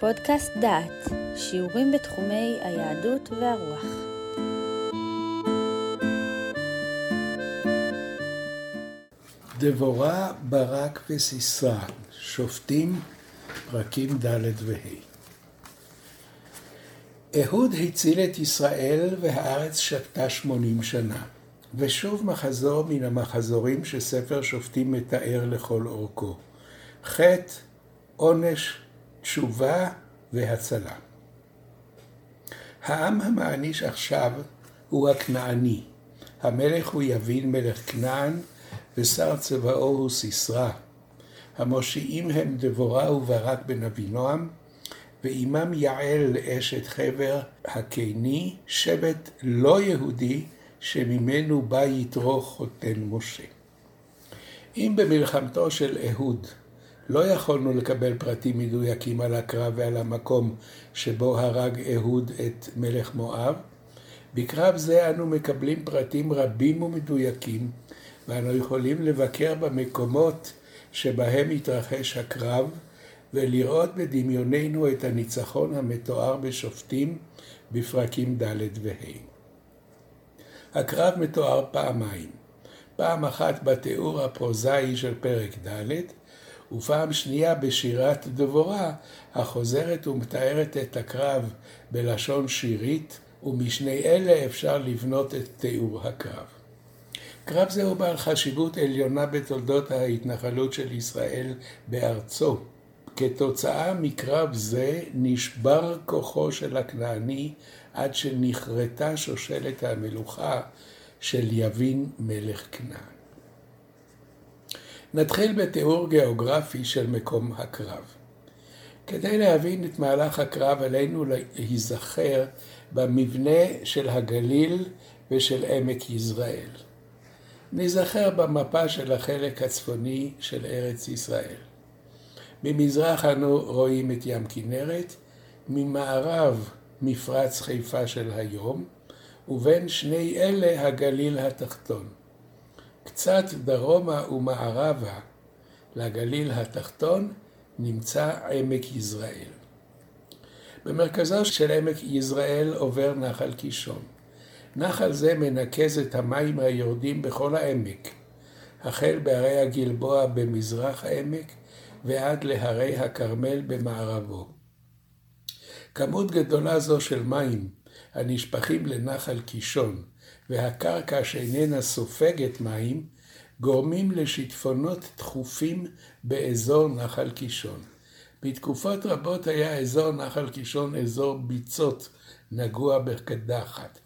פודקאסט דעת, שיעורים בתחומי היהדות והרוח. דבורה, ברק וסיסרא, שופטים, פרקים ד' וה'. אהוד הציל את ישראל והארץ שבתה שמונים שנה. ושוב מחזור מן המחזורים שספר שופטים מתאר לכל אורכו. חטא, עונש, תשובה והצלה. העם המעניש עכשיו הוא הכנעני. המלך הוא יבין מלך כנען, ושר צבאו הוא סיסרא. המושיעים הם דבורה וברק בן אבינועם, ועמם יעל אשת חבר הקיני, שבט לא יהודי, שממנו בא יתרו חותן משה. אם במלחמתו של אהוד לא יכולנו לקבל פרטים מדויקים על הקרב ועל המקום שבו הרג אהוד את מלך מואב, בקרב זה אנו מקבלים פרטים רבים ומדויקים, ואנו יכולים לבקר במקומות שבהם התרחש הקרב, ולראות בדמיוננו את הניצחון המתואר בשופטים בפרקים ד' וה'. הקרב מתואר פעמיים, פעם אחת בתיאור הפרוזאי של פרק ד', ופעם שנייה בשירת דבורה, החוזרת ומתארת את הקרב בלשון שירית, ומשני אלה אפשר לבנות את תיאור הקרב. קרב זה הוא בעל חשיבות עליונה בתולדות ההתנחלות של ישראל בארצו. כתוצאה מקרב זה נשבר כוחו של הכנעני עד שנכרתה שושלת המלוכה של יבין מלך כנען. נתחיל בתיאור גיאוגרפי של מקום הקרב. כדי להבין את מהלך הקרב עלינו להיזכר במבנה של הגליל ושל עמק יזרעאל. ניזכר במפה של החלק הצפוני של ארץ ישראל. ממזרח אנו רואים את ים כנרת, ממערב מפרץ חיפה של היום, ובין שני אלה הגליל התחתון. קצת דרומה ומערבה לגליל התחתון נמצא עמק יזרעאל. במרכזו של עמק יזרעאל עובר נחל קישון. נחל זה מנקז את המים היורדים בכל העמק, החל בהרי הגלבוע במזרח העמק ועד להרי הכרמל במערבו. כמות גדולה זו של מים הנשפכים לנחל קישון והקרקע שאיננה סופגת מים, גורמים לשיטפונות תכופים באזור נחל קישון. בתקופות רבות היה אזור נחל קישון אזור ביצות נגוע בקדחת.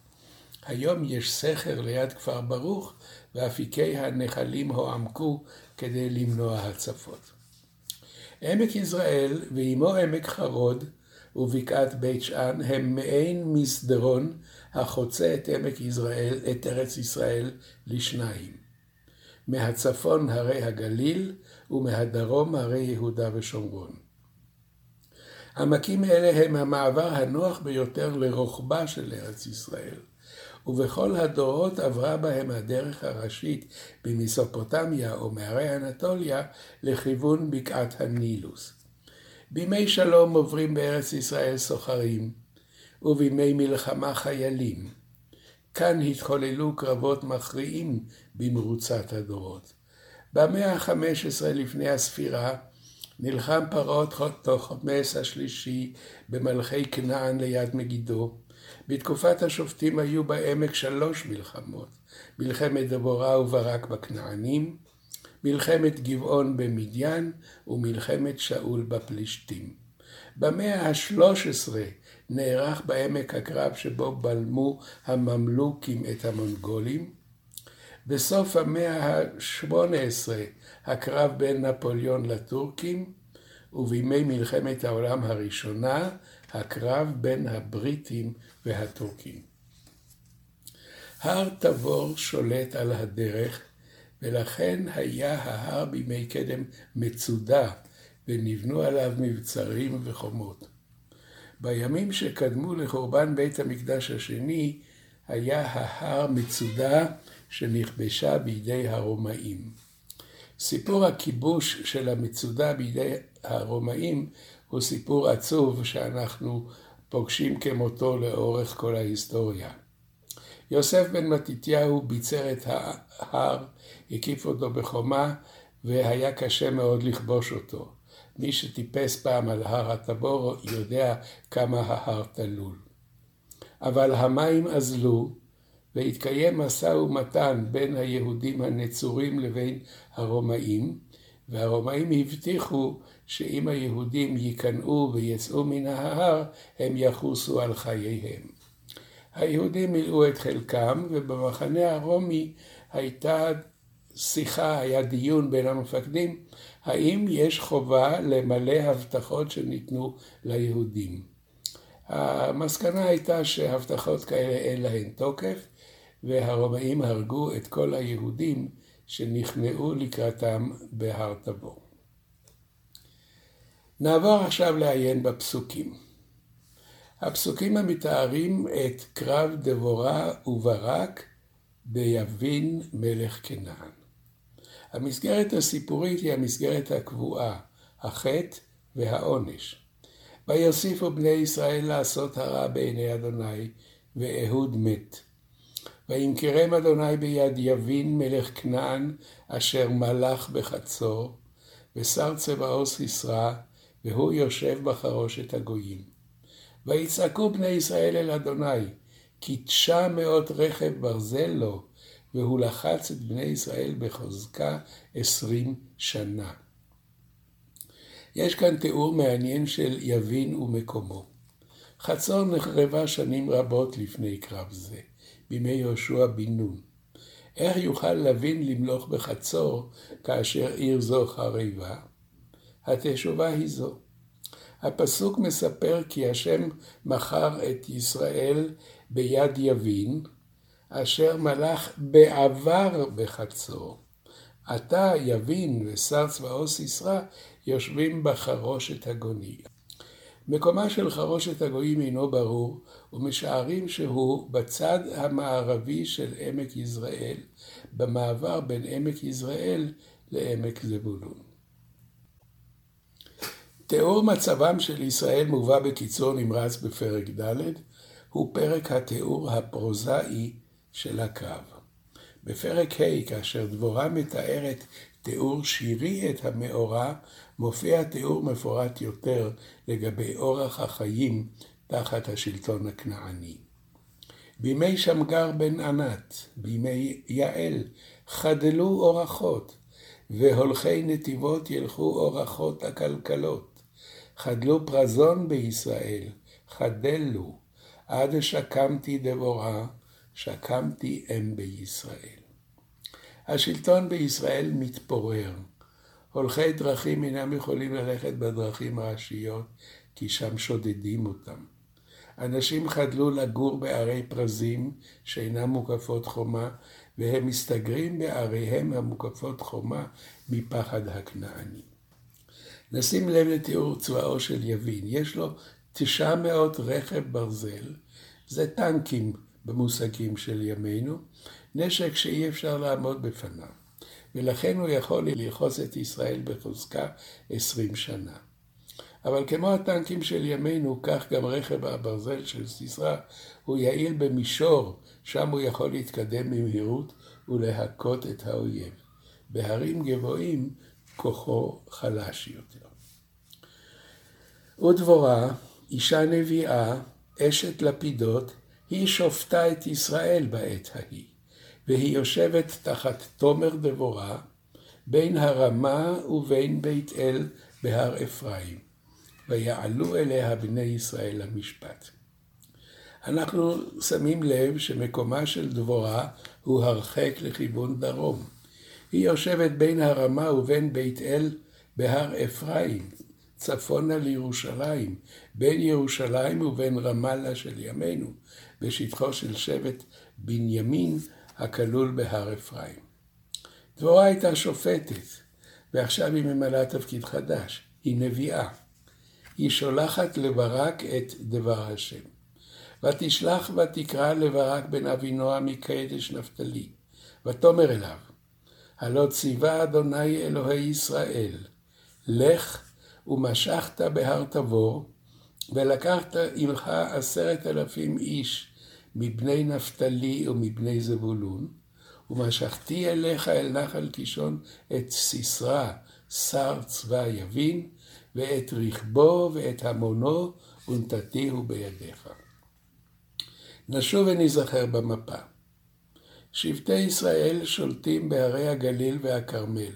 היום יש סכר ליד כפר ברוך, ואפיקי הנחלים הועמקו כדי למנוע הצפות. עמק יזרעאל ועמו עמק חרוד ובקעת בית שאן הם מעין מסדרון החוצה את עמק יזרעאל, את ארץ ישראל, לשניים. מהצפון הרי הגליל ומהדרום הרי יהודה ושומרון. עמקים אלה הם המעבר הנוח ביותר לרוחבה של ארץ ישראל, ובכל הדורות עברה בהם הדרך הראשית במסופוטמיה או מהרי אנטוליה לכיוון בקעת הנילוס. בימי שלום עוברים בארץ ישראל סוחרים, ובימי מלחמה חיילים. כאן התחוללו קרבות מכריעים במרוצת הדורות. במאה ה-15 לפני הספירה נלחם פרעה תוכמס השלישי במלכי כנען ליד מגידו. בתקופת השופטים היו בעמק שלוש מלחמות, מלחמת דבורה וברק בכנענים, מלחמת גבעון במדיין ומלחמת שאול בפלישתים. במאה ה-13 נערך בעמק הקרב שבו בלמו הממלוכים את המונגולים. בסוף המאה ה-18 הקרב בין נפוליאון לטורקים, ובימי מלחמת העולם הראשונה הקרב בין הבריטים והטורקים. הר תבור שולט על הדרך, ולכן היה ההר בימי קדם מצודה, ונבנו עליו מבצרים וחומות. בימים שקדמו לחורבן בית המקדש השני, היה ההר מצודה שנכבשה בידי הרומאים. סיפור הכיבוש של המצודה בידי הרומאים הוא סיפור עצוב שאנחנו פוגשים כמותו לאורך כל ההיסטוריה. יוסף בן מתתיהו ביצר את ההר, הקיף אותו בחומה, והיה קשה מאוד לכבוש אותו. מי שטיפס פעם על הר הטבור יודע כמה ההר תלול. אבל המים אזלו, והתקיים משא ומתן בין היהודים הנצורים לבין הרומאים, והרומאים הבטיחו שאם היהודים ייכנעו ויצאו מן ההר, הם יחוסו על חייהם. היהודים מילאו את חלקם, ובמחנה הרומי הייתה שיחה, היה דיון בין המפקדים, האם יש חובה למלא הבטחות שניתנו ליהודים. המסקנה הייתה שהבטחות כאלה אין להן תוקף, והרומאים הרגו את כל היהודים שנכנעו לקראתם בהר תבור. נעבור עכשיו לעיין בפסוקים. הפסוקים המתארים את קרב דבורה וברק ביבין מלך כנען. המסגרת הסיפורית היא המסגרת הקבועה, החטא והעונש. ויוסיפו בני ישראל לעשות הרע בעיני אדוני, ואהוד מת. וימכרם אדוני ביד יבין מלך כנען, אשר מלך בחצור, ושר צבאו סיסרא, והוא יושב בחרושת הגויים. ויצעקו בני ישראל אל אדוני, כי תשע מאות רכב ברזל לו, והוא לחץ את בני ישראל בחוזקה עשרים שנה. יש כאן תיאור מעניין של יבין ומקומו. חצור נחרבה שנים רבות לפני קרב זה, בימי יהושע בן נון. איך יוכל לוין למלוך בחצור כאשר עיר זו חרבה? התשובה היא זו. הפסוק מספר כי השם מכר את ישראל ביד יבין, אשר מלך בעבר בחצור. עתה יבין ושר צבאו סיסרא יושבים בחרושת הגוני. מקומה של חרושת הגויים אינו ברור, ומשערים שהוא בצד המערבי של עמק יזרעאל, במעבר בין עמק יזרעאל לעמק זבולון. תיאור מצבם של ישראל מובא בקיצור נמרץ בפרק ד', הוא פרק התיאור הפרוזאי של הקרב. בפרק ה', כאשר דבורה מתארת תיאור שירי את המאורע, מופיע תיאור מפורט יותר לגבי אורח החיים תחת השלטון הכנעני. בימי שמגר בן ענת, בימי יעל, חדלו אורחות, והולכי נתיבות ילכו אורחות הכלכלות. חדלו פרזון בישראל, חדלו, עד שקמתי דבורה, שקמתי אם בישראל. השלטון בישראל מתפורר. הולכי דרכים אינם יכולים ללכת בדרכים ראשיות, כי שם שודדים אותם. אנשים חדלו לגור בערי פרזים שאינם מוקפות חומה, והם מסתגרים בעריהם המוקפות חומה מפחד הכנעני. נשים לב לתיאור צבאו של יבין. יש לו תשע מאות רכב ברזל, זה טנקים במושגים של ימינו, נשק שאי אפשר לעמוד בפניו, ולכן הוא יכול ללחוץ את ישראל בחוזקה עשרים שנה. אבל כמו הטנקים של ימינו, כך גם רכב הברזל של סיסרא הוא יעיל במישור, שם הוא יכול להתקדם במהירות ולהכות את האויב. בהרים גבוהים כוחו חלש יותר. ודבורה, אישה נביאה, אשת לפידות, היא שופטה את ישראל בעת ההיא. והיא יושבת תחת תומר דבורה, בין הרמה ובין בית אל בהר אפרים, ויעלו אליה בני ישראל למשפט. אנחנו שמים לב שמקומה של דבורה הוא הרחק לכיוון דרום. היא יושבת בין הרמה ובין בית אל בהר אפרים, צפונה לירושלים, בין ירושלים ובין רמאללה של ימינו, בשטחו של שבט בנימין הכלול בהר אפרים. דבורה הייתה שופטת, ועכשיו היא ממלאה תפקיד חדש, היא נביאה. היא שולחת לברק את דבר השם. ותשלח ותקרא לברק בן אבינועם מקדש נפתלי, ותאמר אליו, הלא ציווה אדוני אלוהי ישראל, לך ומשכת בהר תבור, ולקחת עמך עשרת אלפים איש מבני נפתלי ומבני זבולון, ומשכתי אליך אל נחל קישון את סיסרא, שר צבא יבין, ואת רכבו ואת המונו, ונתתיהו בידיך. נשוב וניזכר במפה. שבטי ישראל שולטים בהרי הגליל והכרמל.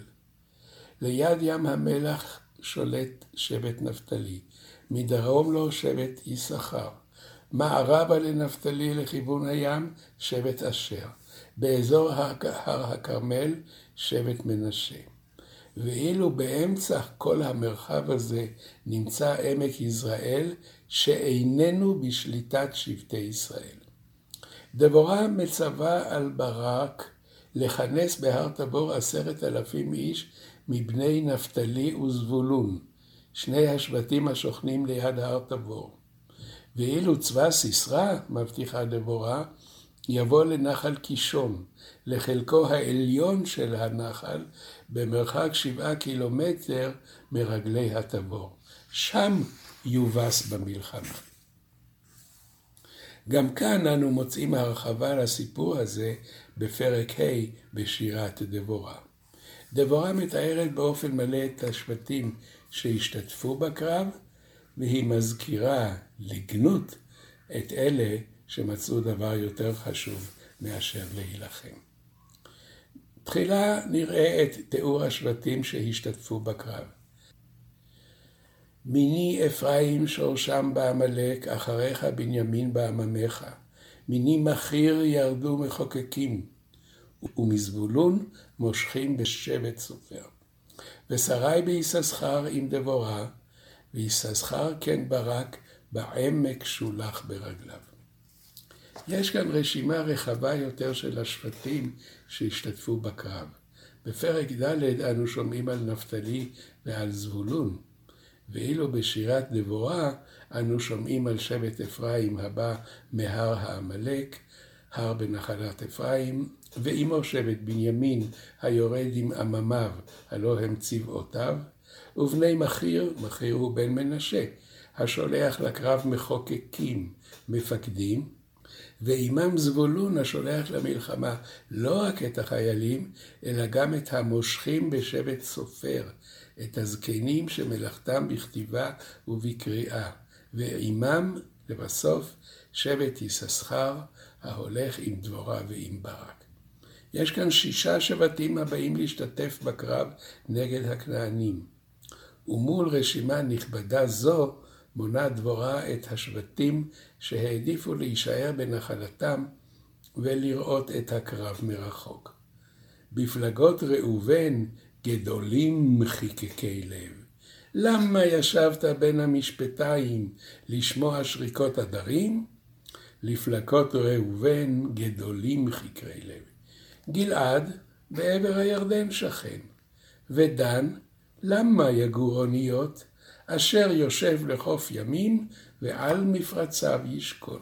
ליד ים המלח שולט שבט נפתלי, מדרום לו שבט יששכר, מערבה לנפתלי לכיוון הים שבט אשר, באזור הר הכרמל שבט מנשה. ואילו באמצע כל המרחב הזה נמצא עמק יזרעאל, שאיננו בשליטת שבטי ישראל. דבורה מצווה על ברק לכנס בהר תבור עשרת אלפים איש מבני נפתלי וזבולון, שני השבטים השוכנים ליד הר תבור. ואילו צבא סיסרא, מבטיחה דבורה, יבוא לנחל קישון, לחלקו העליון של הנחל, במרחק שבעה קילומטר מרגלי התבור. שם יובס במלחמה. גם כאן אנו מוצאים הרחבה לסיפור הזה בפרק ה' בשירת דבורה. דבורה מתארת באופן מלא את השבטים שהשתתפו בקרב, והיא מזכירה לגנות את אלה שמצאו דבר יותר חשוב מאשר להילחם. תחילה נראה את תיאור השבטים שהשתתפו בקרב. מיני אפרים שורשם בעמלק, אחריך בנימין בעממך. מיני מכיר ירדו מחוקקים, ומזבולון מושכים בשבט סופר. ושרי ביששכר עם דבורה, ויששכר כן ברק, בעמק שולח ברגליו. יש כאן רשימה רחבה יותר של השבטים שהשתתפו בקרב. בפרק ד' אנו שומעים על נפתלי ועל זבולון, ואילו בשירת דבורה אנו שומעים על שבט אפרים הבא מהר העמלק, הר בנחלת אפרים, ועמו שבט בנימין היורד עם עממיו, הלא הם צבאותיו, ובני מכיר, מכיר הוא בן מנשה, השולח לקרב מחוקקים, מפקדים, ועימם זבולון השולח למלחמה לא רק את החיילים, אלא גם את המושכים בשבט סופר, את הזקנים שמלאכתם בכתיבה ובקריאה, ועימם, לבסוף, שבט יששכר, ההולך עם דבורה ועם ברק. יש כאן שישה שבטים הבאים להשתתף בקרב נגד הכנענים. ומול רשימה נכבדה זו, מונה דבורה את השבטים שהעדיפו להישאר בנחלתם ולראות את הקרב מרחוק. בפלגות ראובן גדולים מחיקקי לב. למה ישבת בין המשפטיים לשמוע שריקות הדרים? לפלגות ראובן גדולים מחיקרי לב. גלעד בעבר הירדן שכן, ודן למה יגור אוניות? אשר יושב לחוף ימים, ועל מפרציו ישכון.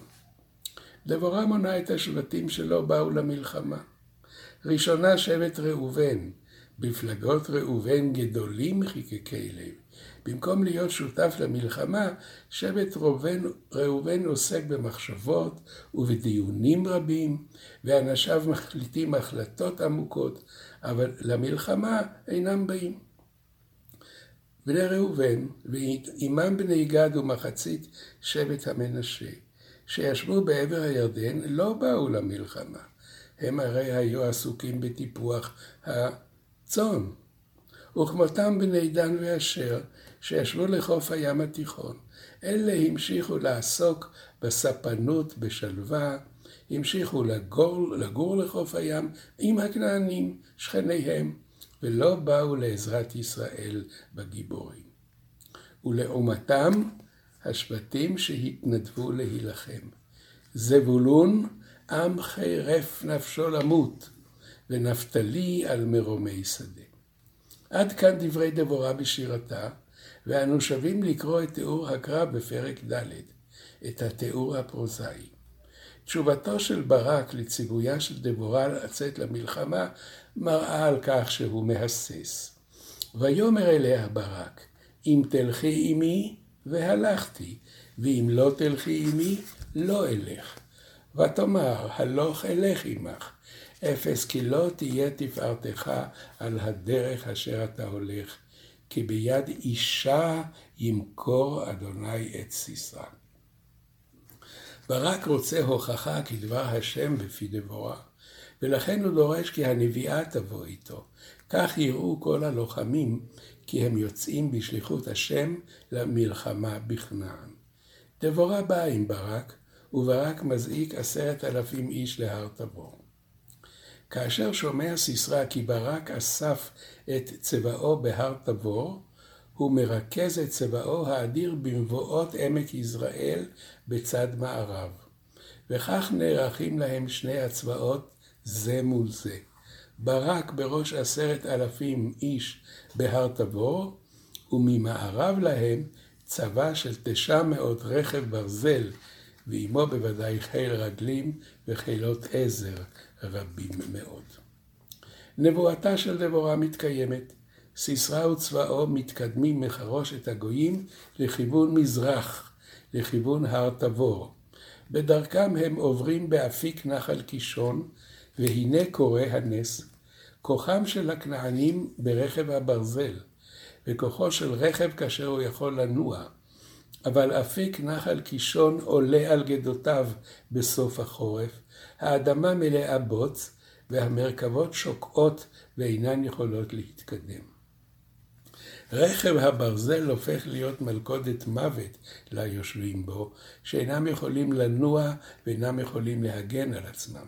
דבורה מונה את השבטים שלא באו למלחמה. ראשונה שבט ראובן, בפלגות ראובן גדולים חיקקי לב. במקום להיות שותף למלחמה, שבט ראובן, ראובן עוסק במחשבות ובדיונים רבים, ואנשיו מחליטים החלטות עמוקות, אבל למלחמה אינם באים. בני ראובן, ועימם בני גד ומחצית שבט המנשה, שישבו בעבר הירדן, לא באו למלחמה. הם הרי היו עסוקים בטיפוח הצאן. וכמותם בני דן ואשר, שישבו לחוף הים התיכון. אלה המשיכו לעסוק בספנות, בשלווה, המשיכו לגור, לגור לחוף הים עם הכנענים, שכניהם, ולא באו לעזרת ישראל בגיבורים. ולעומתם, השבטים שהתנדבו להילחם. זבולון, עם חירף נפשו למות, ונפתלי על מרומי שדה. עד כאן דברי דבורה בשירתה, ואנו שבים לקרוא את תיאור הקרב בפרק ד', את התיאור הפרוזאי. תשובתו של ברק לציוויה של דבורה לצאת למלחמה מראה על כך שהוא מהסס. ויאמר אליה ברק, אם תלכי עמי, והלכתי, ואם לא תלכי עמי, לא אלך. ותאמר, הלוך אלך עמך, אפס כי לא תהיה תפארתך על הדרך אשר אתה הולך, כי ביד אישה ימכור אדוני את סיסרא. ברק רוצה הוכחה כדבר השם בפי דבורה, ולכן הוא דורש כי הנביאה תבוא איתו. כך יראו כל הלוחמים, כי הם יוצאים בשליחות השם למלחמה בכנען. דבורה באה עם ברק, וברק מזעיק עשרת אלפים איש להר תבור. כאשר שומע סיסרא כי ברק אסף את צבאו בהר תבור, הוא מרכז את צבאו האדיר במבואות עמק יזרעאל בצד מערב. וכך נערכים להם שני הצבאות זה מול זה. ברק בראש עשרת אלפים איש בהר תבור, וממערב להם צבא של תשע מאות רכב ברזל, ועמו בוודאי חיל רגלים וחילות עזר רבים מאוד. נבואתה של דבורה מתקיימת. סיסרא וצבאו מתקדמים מחרושת הגויים לכיוון מזרח, לכיוון הר תבור. בדרכם הם עוברים באפיק נחל קישון, והנה קורה הנס. כוחם של הכנענים ברכב הברזל, וכוחו של רכב כאשר הוא יכול לנוע. אבל אפיק נחל קישון עולה על גדותיו בסוף החורף, האדמה מלאה בוץ, והמרכבות שוקעות ואינן יכולות להתקדם. רכב הברזל הופך להיות מלכודת מוות ליושבים בו, שאינם יכולים לנוע ואינם יכולים להגן על עצמם.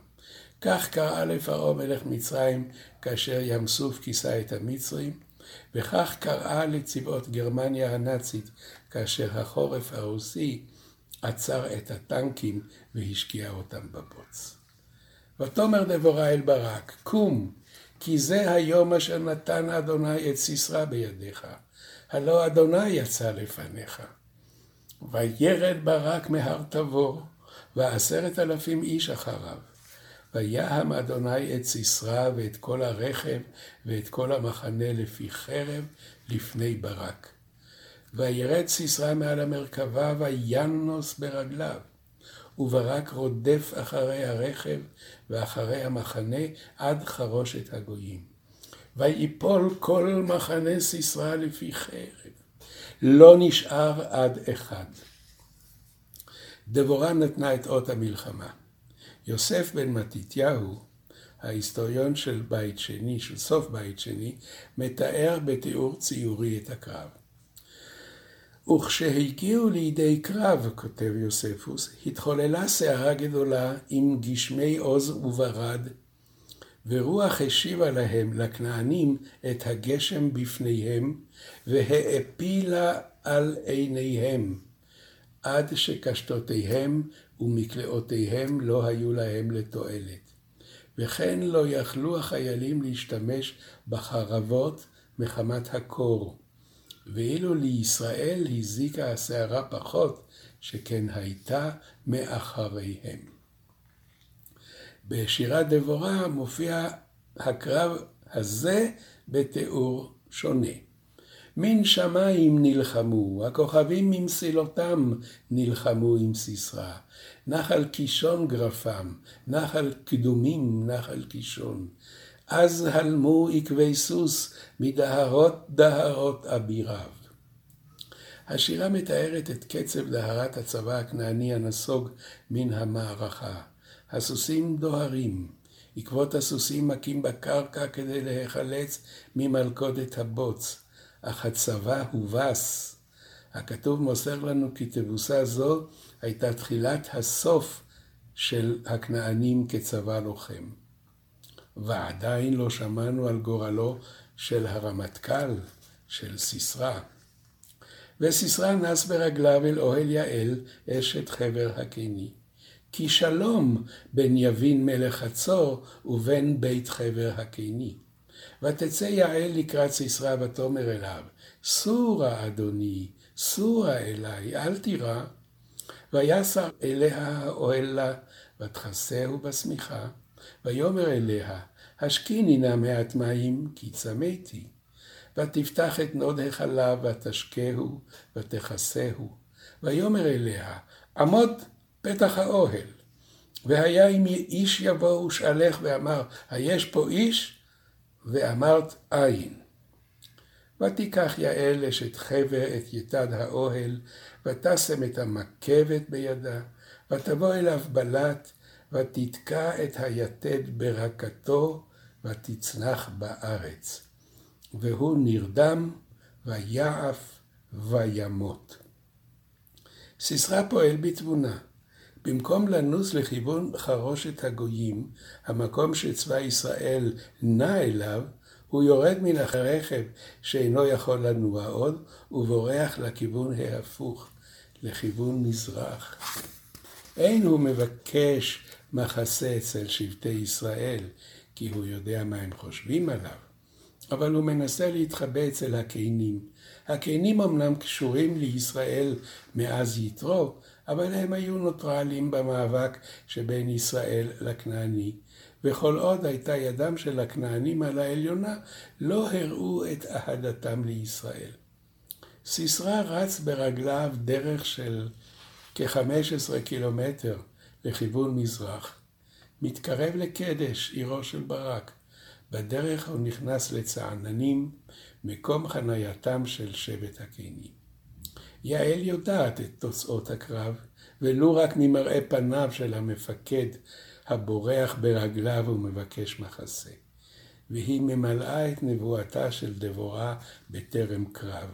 כך קרא לפרעה מלך מצרים כאשר ים סוף כיסה את המצרים, וכך קראה לצבאות גרמניה הנאצית כאשר החורף הרוסי עצר את הטנקים והשקיע אותם בבוץ. ותאמר דבורה אל ברק, קום, כי זה היום אשר נתן אדוני את סיסרא בידיך, הלא אדוני יצא לפניך. וירד ברק מהר תבור, ועשרת אלפים איש אחריו. ויהם אדוני את סיסרא ואת כל הרכב ואת כל המחנה לפי חרב לפני ברק. וירד סיסרא מעל המרכבה וינוס ברגליו. וברק רודף אחרי הרכב ואחרי המחנה עד חרושת הגויים. ויפול כל מחנה סיסרא לפי חרב. לא נשאר עד אחד. דבורה נתנה את אות המלחמה. יוסף בן מתתיהו, ההיסטוריון של בית שני, של סוף בית שני, מתאר בתיאור ציורי את הקרב. וכשהגיעו לידי קרב, כותב יוספוס, התחוללה סערה גדולה עם גשמי עוז וברד, ורוח השיבה להם, לכנענים, את הגשם בפניהם, והעפילה על עיניהם, עד שקשתותיהם ומקלעותיהם לא היו להם לתועלת. וכן לא יכלו החיילים להשתמש בחרבות מחמת הקור. ואילו לישראל הזיקה הסערה פחות, שכן הייתה מאחריהם. בשירת דבורה מופיע הקרב הזה בתיאור שונה. מן שמיים נלחמו, הכוכבים ממסילותם נלחמו עם סיסרא. נחל קישון גרפם, נחל קדומים נחל קישון. אז הלמו עקבי סוס מדהרות דהרות אביריו. השירה מתארת את קצב דהרת הצבא הכנעני הנסוג מן המערכה. הסוסים דוהרים, עקבות הסוסים מכים בקרקע כדי להיחלץ ממלכודת הבוץ, אך הצבא הובס. הכתוב מוסר לנו כי תבוסה זו הייתה תחילת הסוף של הכנענים כצבא לוחם. ועדיין לא שמענו על גורלו של הרמטכ"ל, של סיסרא. וסיסרא נס ברגליו אל אוהל יעל, אשת חבר הקיני. כי שלום בין יבין מלך חצור ובין בית חבר הקיני. ותצא יעל לקראת סיסרא ותאמר אליו, סורה אדוני, סורה אליי, אל תירא. ויסר אליה האוהל לה, ותכסהו בשמיכה. ויאמר אליה, השקיני נא מעט מים, כי צמאתי. ותפתח את נוד החלב, ותשקהו, ותכסהו. ויאמר אליה, עמוד פתח האוהל. והיה אם איש יבוא ושאלך ואמר, היש פה איש? ואמרת, אין. ותיקח יעל אשת חבר את יתד האוהל, ותשם את המקבת בידה, ותבוא אליו בלט, ותתקע את היתד ברקתו, ותצנח בארץ. והוא נרדם, ויעף, וימות. סיסרא פועל בתבונה. במקום לנוס לכיוון חרושת הגויים, המקום שצבא ישראל נע אליו, הוא יורד מן הרכב שאינו יכול לנוע עוד, ובורח לכיוון ההפוך, לכיוון מזרח. אין הוא מבקש מחסה אצל שבטי ישראל, כי הוא יודע מה הם חושבים עליו, אבל הוא מנסה להתחבא אצל הקינים. הקינים אמנם קשורים לישראל מאז יתרו, אבל הם היו נוטרלים במאבק שבין ישראל לכנעני, וכל עוד הייתה ידם של הכנענים על העליונה, לא הראו את אהדתם לישראל. סיסרא רץ ברגליו דרך של כ-15 קילומטר לכיוון מזרח. מתקרב לקדש, עירו של ברק. בדרך הוא נכנס לצעננים, מקום חנייתם של שבט הקינים. יעל יודעת את תוצאות הקרב, ולו רק ממראה פניו של המפקד הבורח ברגליו ומבקש מחסה. והיא ממלאה את נבואתה של דבורה בטרם קרב.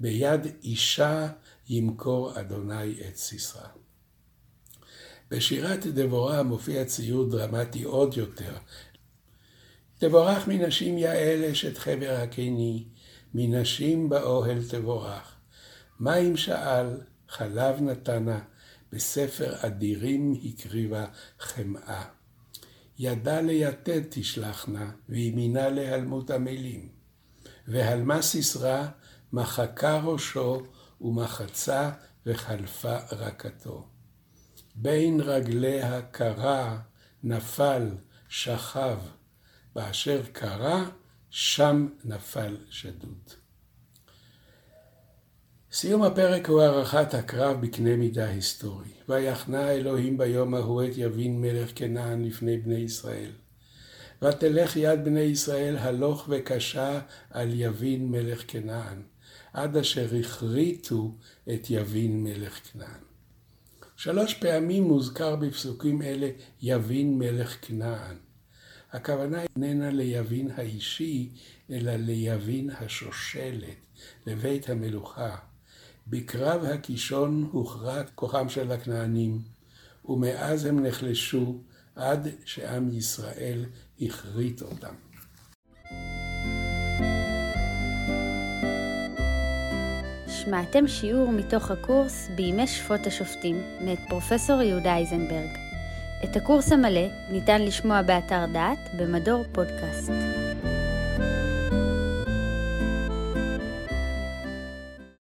ביד אישה ימכור אדוני את סיסרא. בשירת דבורה מופיע ציור דרמטי עוד יותר. תבורך מנשים יעל אשת חבר הקיני, מנשים באוהל תבורך. מים שאל, חלב נתנה, בספר אדירים הקריבה חמאה. ידה ליתד תשלחנה, וימינה להלמות עמלים. והלמה סיסרא, מחקה ראשו, ומחצה וחלפה רקתו. בין רגליה קרה, נפל, שכב, באשר קרה, שם נפל שדוד. סיום הפרק הוא הערכת הקרב בקנה מידה היסטורי. ויחנה אלוהים ביום ההוא את יבין מלך כנען לפני בני ישראל. ותלך יד בני ישראל הלוך וקשה על יבין מלך כנען, עד אשר הכריתו את יבין מלך כנען. שלוש פעמים מוזכר בפסוקים אלה יבין מלך כנען. הכוונה איננה ליבין האישי, אלא ליבין השושלת, לבית המלוכה. בקרב הקישון הוכרע כוחם של הכנענים, ומאז הם נחלשו עד שעם ישראל הכרית אותם. שמעתם שיעור מתוך הקורס בימי שפוט השופטים מאת פרופסור יהודה אייזנברג. את הקורס המלא ניתן לשמוע באתר דעת במדור פודקאסט.